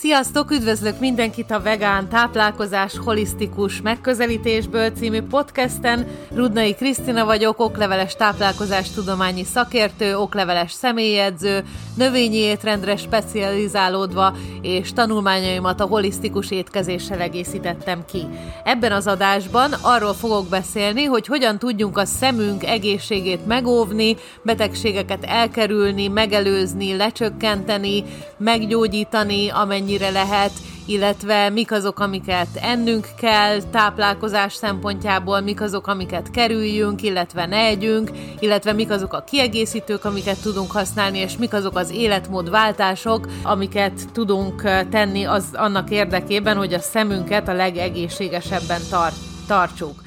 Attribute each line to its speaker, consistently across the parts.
Speaker 1: Sziasztok, üdvözlök mindenkit a Vegán Táplálkozás Holisztikus Megközelítésből című podcasten. Rudnai Krisztina vagyok, okleveles táplálkozás tudományi szakértő, okleveles személyedző, növényi étrendre specializálódva, és tanulmányaimat a holisztikus étkezéssel egészítettem ki. Ebben az adásban arról fogok beszélni, hogy hogyan tudjunk a szemünk egészségét megóvni, betegségeket elkerülni, megelőzni, lecsökkenteni, meggyógyítani, amennyi amennyire lehet, illetve mik azok, amiket ennünk kell táplálkozás szempontjából, mik azok, amiket kerüljünk, illetve ne együnk, illetve mik azok a kiegészítők, amiket tudunk használni, és mik azok az életmódváltások, amiket tudunk tenni az annak érdekében, hogy a szemünket a legegészségesebben tar- tartsuk.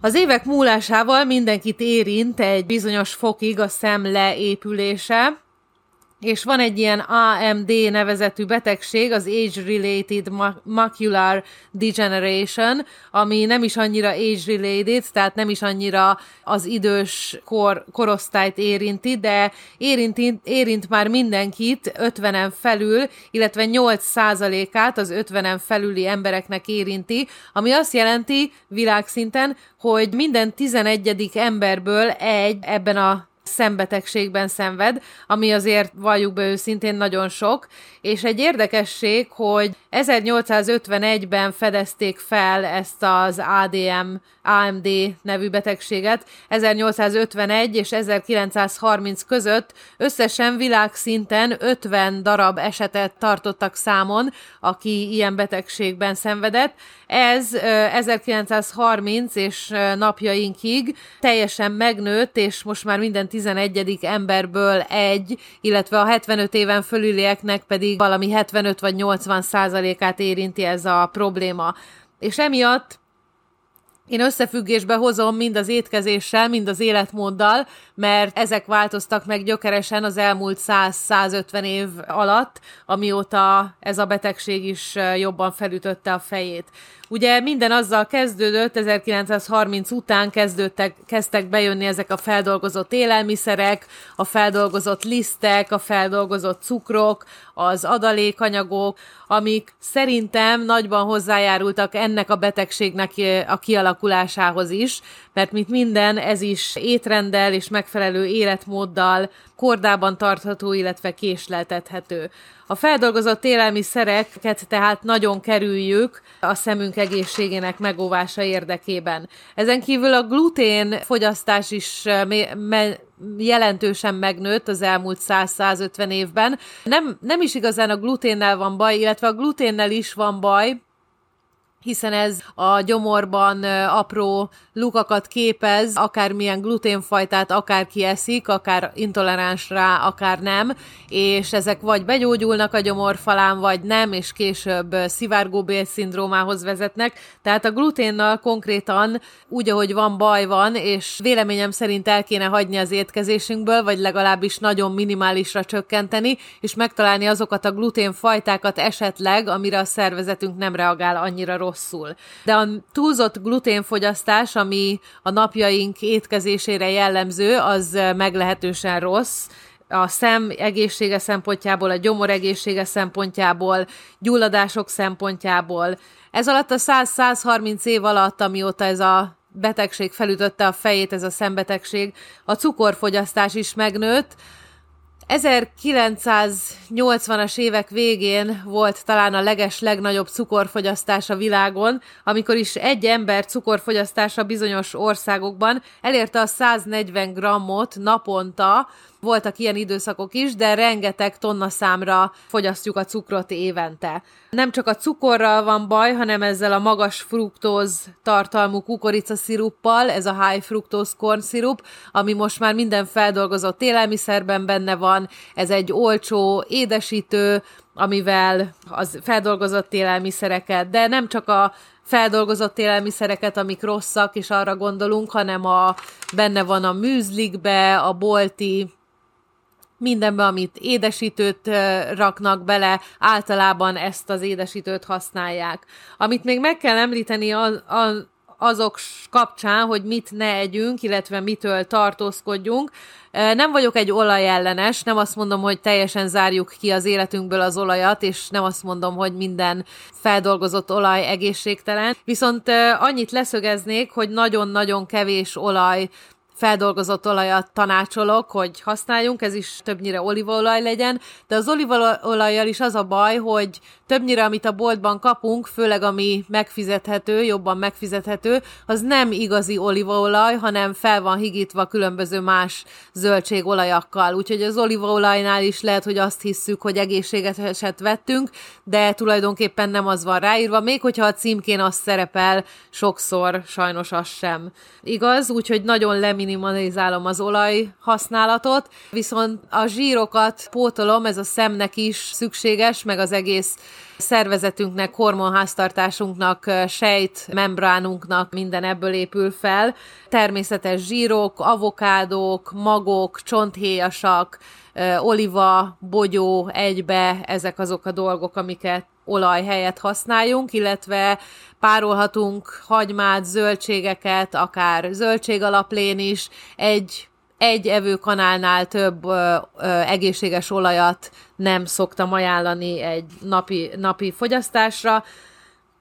Speaker 1: Az évek múlásával mindenkit érint egy bizonyos fokig a szem leépülése, és van egy ilyen AMD nevezetű betegség, az Age-Related Macular Degeneration, ami nem is annyira age-related, tehát nem is annyira az idős kor, korosztályt érinti, de érint, érint már mindenkit 50-en felül, illetve 8%-át az 50-en felüli embereknek érinti, ami azt jelenti világszinten, hogy minden 11. emberből egy ebben a szembetegségben szenved, ami azért valljuk be őszintén nagyon sok, és egy érdekesség, hogy 1851-ben fedezték fel ezt az ADM, AMD nevű betegséget, 1851 és 1930 között összesen világszinten 50 darab esetet tartottak számon, aki ilyen betegségben szenvedett. Ez 1930 és napjainkig teljesen megnőtt, és most már minden 11. emberből egy, illetve a 75 éven fölülieknek pedig valami 75 vagy 80 százalékát érinti ez a probléma. És emiatt én összefüggésbe hozom mind az étkezéssel, mind az életmóddal, mert ezek változtak meg gyökeresen az elmúlt 100-150 év alatt, amióta ez a betegség is jobban felütötte a fejét. Ugye minden azzal kezdődött, 1930 után kezdődtek, kezdtek bejönni ezek a feldolgozott élelmiszerek, a feldolgozott lisztek, a feldolgozott cukrok, az adalékanyagok, amik szerintem nagyban hozzájárultak ennek a betegségnek a kialakulásához is, mert mint minden, ez is étrenddel és megfelelő életmóddal kordában tartható, illetve késleltethető. A feldolgozott élelmiszereket tehát nagyon kerüljük a szemünk egészségének megóvása érdekében. Ezen kívül a glutén fogyasztás is me- jelentősen megnőtt az elmúlt 100-150 évben. Nem, nem is igazán a gluténnel van baj, illetve a gluténnel is van baj, hiszen ez a gyomorban apró lukakat képez, akármilyen gluténfajtát akárki eszik, akár intoleráns rá, akár nem, és ezek vagy begyógyulnak a gyomorfalán, vagy nem, és később szivárgóbél szindrómához vezetnek. Tehát a gluténnal konkrétan úgy, ahogy van, baj van, és véleményem szerint el kéne hagyni az étkezésünkből, vagy legalábbis nagyon minimálisra csökkenteni, és megtalálni azokat a gluténfajtákat esetleg, amire a szervezetünk nem reagál annyira rosszul. De a túlzott gluténfogyasztás, ami a napjaink étkezésére jellemző, az meglehetősen rossz, a szem egészsége szempontjából, a gyomor egészsége szempontjából, gyulladások szempontjából. Ez alatt a 100-130 év alatt, amióta ez a betegség felütötte a fejét, ez a szembetegség, a cukorfogyasztás is megnőtt, 1980-as évek végén volt talán a leges legnagyobb cukorfogyasztás a világon, amikor is egy ember cukorfogyasztása bizonyos országokban elérte a 140 grammot naponta, voltak ilyen időszakok is, de rengeteg tonna számra fogyasztjuk a cukrot évente. Nem csak a cukorral van baj, hanem ezzel a magas fruktóz tartalmú kukoricasziruppal, ez a high fructose corn syrup, ami most már minden feldolgozott élelmiszerben benne van. Ez egy olcsó édesítő, amivel az feldolgozott élelmiszereket, de nem csak a feldolgozott élelmiszereket, amik rosszak, és arra gondolunk, hanem a, benne van a műzlikbe, a bolti mindenbe, amit édesítőt raknak bele, általában ezt az édesítőt használják. Amit még meg kell említeni, az, az, azok kapcsán, hogy mit ne együnk, illetve mitől tartózkodjunk. Nem vagyok egy olajellenes, nem azt mondom, hogy teljesen zárjuk ki az életünkből az olajat, és nem azt mondom, hogy minden feldolgozott olaj egészségtelen. Viszont annyit leszögeznék, hogy nagyon-nagyon kevés olaj feldolgozott olajat tanácsolok, hogy használjunk, ez is többnyire olívaolaj legyen, de az olívaolajjal is az a baj, hogy többnyire, amit a boltban kapunk, főleg ami megfizethető, jobban megfizethető, az nem igazi olívaolaj, hanem fel van higítva különböző más zöldségolajakkal. Úgyhogy az olívaolajnál is lehet, hogy azt hisszük, hogy egészségeset vettünk, de tulajdonképpen nem az van ráírva, még hogyha a címkén az szerepel, sokszor sajnos az sem igaz, úgyhogy nagyon leminimalizálom az olaj használatot, viszont a zsírokat pótolom, ez a szemnek is szükséges, meg az egész szervezetünknek, hormonháztartásunknak, sejt, membránunknak minden ebből épül fel. Természetes zsírok, avokádók, magok, csonthéjasak, oliva, bogyó egybe, ezek azok a dolgok, amiket olaj helyett használjunk, illetve párolhatunk hagymát, zöldségeket, akár zöldségalaplén is, egy egy evőkanálnál több ö, ö, egészséges olajat nem szoktam ajánlani egy napi, napi fogyasztásra.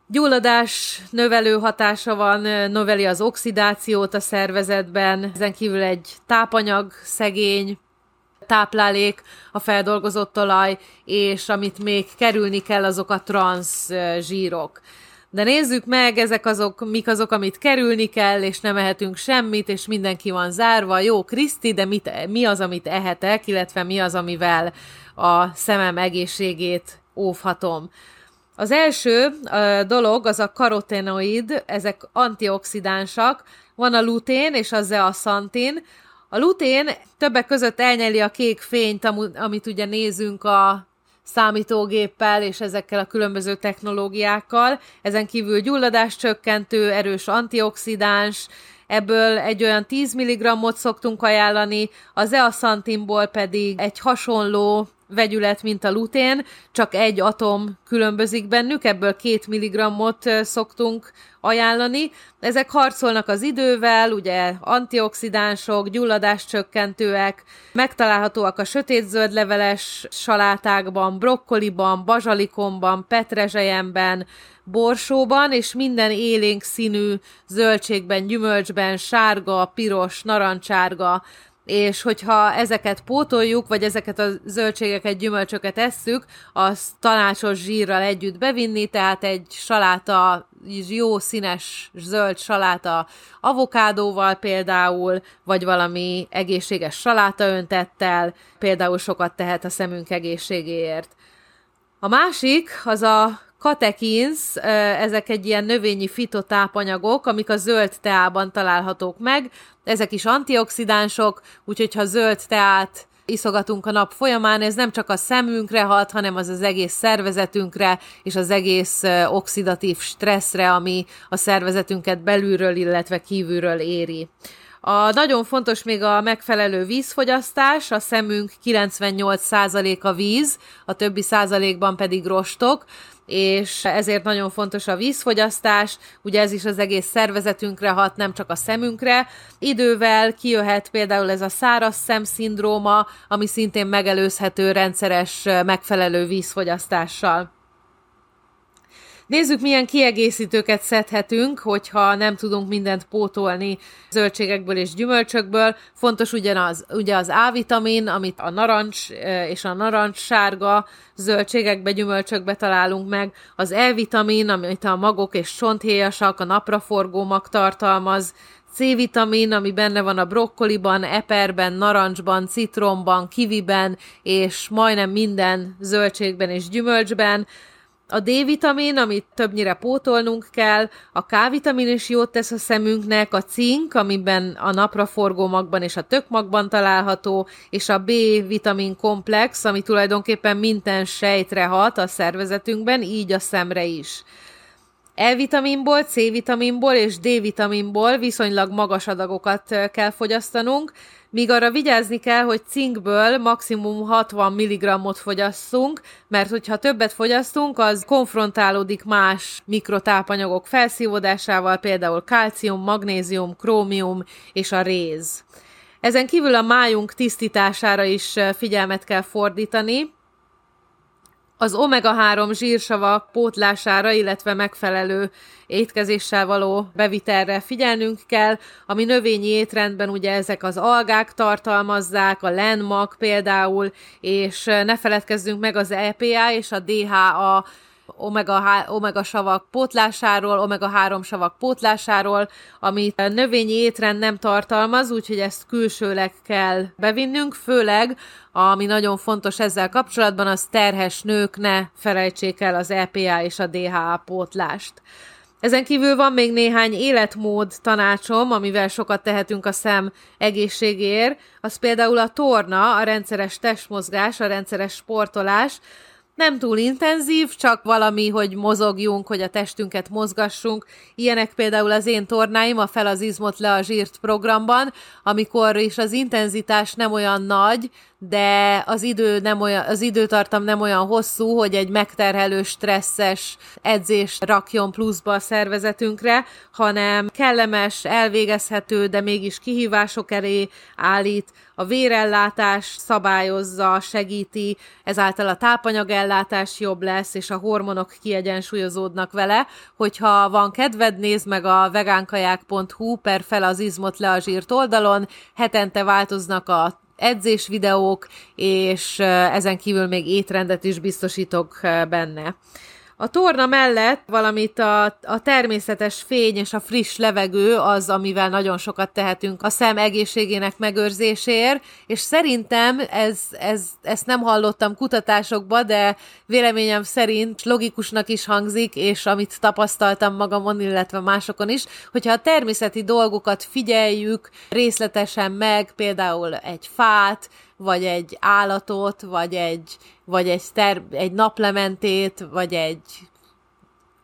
Speaker 1: Gyulladás növelő hatása van, növeli az oxidációt a szervezetben, ezen kívül egy tápanyag szegény táplálék, a feldolgozott olaj, és amit még kerülni kell, azok a transz zsírok. De nézzük meg, ezek azok, mik azok, amit kerülni kell, és nem ehetünk semmit, és mindenki van zárva. Jó, Kriszti, de mit, mi az, amit ehetek, illetve mi az, amivel a szemem egészségét óvhatom. Az első uh, dolog az a karotenoid, ezek antioxidánsak, van a lutén és a zeaxantin. A lutén többek között elnyeli a kék fényt, amit ugye nézünk a számítógéppel és ezekkel a különböző technológiákkal. Ezen kívül gyulladás csökkentő, erős antioxidáns, ebből egy olyan 10 mg-ot szoktunk ajánlani, az eaxantinból pedig egy hasonló vegyület, mint a lutén, csak egy atom különbözik bennük, ebből két milligrammot szoktunk ajánlani. Ezek harcolnak az idővel, ugye antioxidánsok, gyulladáscsökkentőek, megtalálhatóak a sötétzöld leveles salátákban, brokkoliban, bazsalikomban, petrezselyemben, borsóban, és minden élénk színű zöldségben, gyümölcsben, sárga, piros, narancsárga, és hogyha ezeket pótoljuk, vagy ezeket a zöldségeket, gyümölcsöket esszük, az tanácsos zsírral együtt bevinni, tehát egy saláta, jó színes zöld saláta avokádóval például, vagy valami egészséges saláta öntettel, például sokat tehet a szemünk egészségéért. A másik az a katekins, ezek egy ilyen növényi fitotápanyagok, amik a zöld teában találhatók meg. Ezek is antioxidánsok, úgyhogy ha zöld teát iszogatunk a nap folyamán, ez nem csak a szemünkre hat, hanem az az egész szervezetünkre és az egész oxidatív stresszre, ami a szervezetünket belülről, illetve kívülről éri. A nagyon fontos még a megfelelő vízfogyasztás, a szemünk 98%-a víz, a többi százalékban pedig rostok, és ezért nagyon fontos a vízfogyasztás, ugye ez is az egész szervezetünkre hat, nem csak a szemünkre. Idővel kijöhet például ez a száraz szem-szindróma, ami szintén megelőzhető rendszeres megfelelő vízfogyasztással. Nézzük, milyen kiegészítőket szedhetünk, hogyha nem tudunk mindent pótolni zöldségekből és gyümölcsökből. Fontos ugyanaz, ugye az A-vitamin, amit a narancs és a narancs sárga zöldségekbe, gyümölcsökbe találunk meg, az E-vitamin, amit a magok és csonthéjasak, a napraforgó mag tartalmaz, C-vitamin, ami benne van a brokkoliban, eperben, narancsban, citromban, kiviben, és majdnem minden zöldségben és gyümölcsben, a D-vitamin, amit többnyire pótolnunk kell, a K-vitamin is jót tesz a szemünknek, a cink, amiben a napraforgó magban és a tökmagban található, és a B-vitamin komplex, ami tulajdonképpen minden sejtre hat a szervezetünkben, így a szemre is. E-vitaminból, C-vitaminból és D-vitaminból viszonylag magas adagokat kell fogyasztanunk, míg arra vigyázni kell, hogy cinkből maximum 60 mg-ot fogyasszunk, mert hogyha többet fogyasztunk, az konfrontálódik más mikrotápanyagok felszívódásával, például kalcium, magnézium, krómium és a réz. Ezen kívül a májunk tisztítására is figyelmet kell fordítani, az omega-3 zsírsavak pótlására, illetve megfelelő étkezéssel való bevitelre figyelnünk kell, ami növényi étrendben ugye ezek az algák tartalmazzák, a lenmak például, és ne feledkezzünk meg az EPA és a DHA omega, omega savak pótlásáról, omega 3 savak pótlásáról, amit növényi étrend nem tartalmaz, úgyhogy ezt külsőleg kell bevinnünk, főleg ami nagyon fontos ezzel kapcsolatban, az terhes nők ne felejtsék el az EPA és a DHA pótlást. Ezen kívül van még néhány életmód tanácsom, amivel sokat tehetünk a szem egészségéért. Az például a torna, a rendszeres testmozgás, a rendszeres sportolás, nem túl intenzív, csak valami, hogy mozogjunk, hogy a testünket mozgassunk. Ilyenek például az én tornáim, a fel az izmot le a zsírt programban, amikor is az intenzitás nem olyan nagy, de az, idő nem olyan, az időtartam nem olyan hosszú, hogy egy megterhelő, stresszes edzés rakjon pluszba a szervezetünkre, hanem kellemes, elvégezhető, de mégis kihívások elé állít, a vérellátás szabályozza, segíti, ezáltal a tápanyagellátás jobb lesz, és a hormonok kiegyensúlyozódnak vele. Hogyha van kedved, nézd meg a vegánkaják.hu per fel az izmot le a zsírt oldalon, hetente változnak a edzés videók, és ezen kívül még étrendet is biztosítok benne. A torna mellett, valamit a, a természetes fény és a friss levegő az, amivel nagyon sokat tehetünk a szem egészségének megőrzéséért, és szerintem ez, ez, ezt nem hallottam kutatásokba, de véleményem szerint logikusnak is hangzik, és amit tapasztaltam magamon, illetve másokon is, hogyha a természeti dolgokat figyeljük részletesen meg, például egy fát, vagy egy állatot, vagy egy, vagy egy, ter- egy naplementét, vagy egy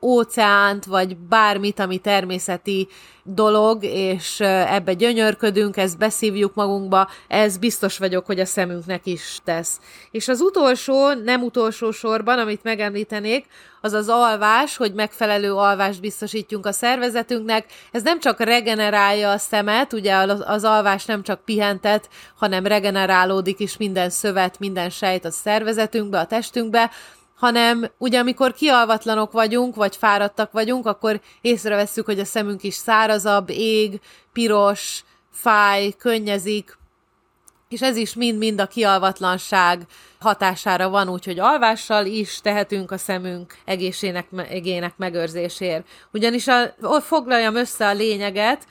Speaker 1: óceánt, vagy bármit, ami természeti dolog, és ebbe gyönyörködünk, ezt beszívjuk magunkba, ez biztos vagyok, hogy a szemünknek is tesz. És az utolsó, nem utolsó sorban, amit megemlítenék, az az alvás, hogy megfelelő alvást biztosítjunk a szervezetünknek. Ez nem csak regenerálja a szemet, ugye az alvás nem csak pihentet, hanem regenerálódik is minden szövet, minden sejt a szervezetünkbe, a testünkbe, hanem ugye amikor kialvatlanok vagyunk, vagy fáradtak vagyunk, akkor észrevesszük, hogy a szemünk is szárazabb, ég, piros, fáj, könnyezik, és ez is mind-mind a kialvatlanság hatására van, úgyhogy alvással is tehetünk a szemünk egészének, egének megőrzésért. Ugyanis a, foglaljam össze a lényeget,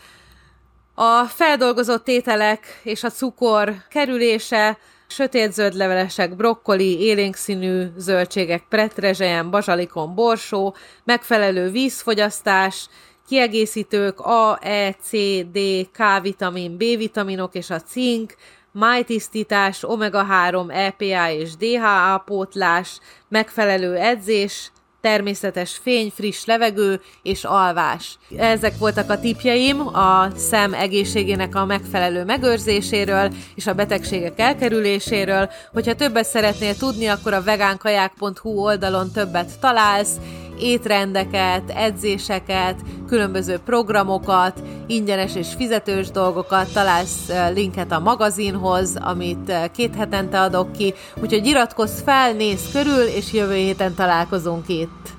Speaker 1: a feldolgozott ételek és a cukor kerülése sötétzöld levelesek, brokkoli, élénkszínű zöldségek, pretrezselyen, bazsalikon, borsó, megfelelő vízfogyasztás, kiegészítők A, E, C, D, K vitamin, B vitaminok és a cink, májtisztítás, omega-3, EPA és DHA pótlás, megfelelő edzés, természetes fény, friss levegő és alvás. Ezek voltak a tipjeim a szem egészségének a megfelelő megőrzéséről és a betegségek elkerüléséről. Hogyha többet szeretnél tudni, akkor a vegánkaják.hu oldalon többet találsz, étrendeket, edzéseket, különböző programokat, ingyenes és fizetős dolgokat, találsz linket a magazinhoz, amit két hetente adok ki, úgyhogy iratkozz fel, nézz körül, és jövő héten találkozunk itt.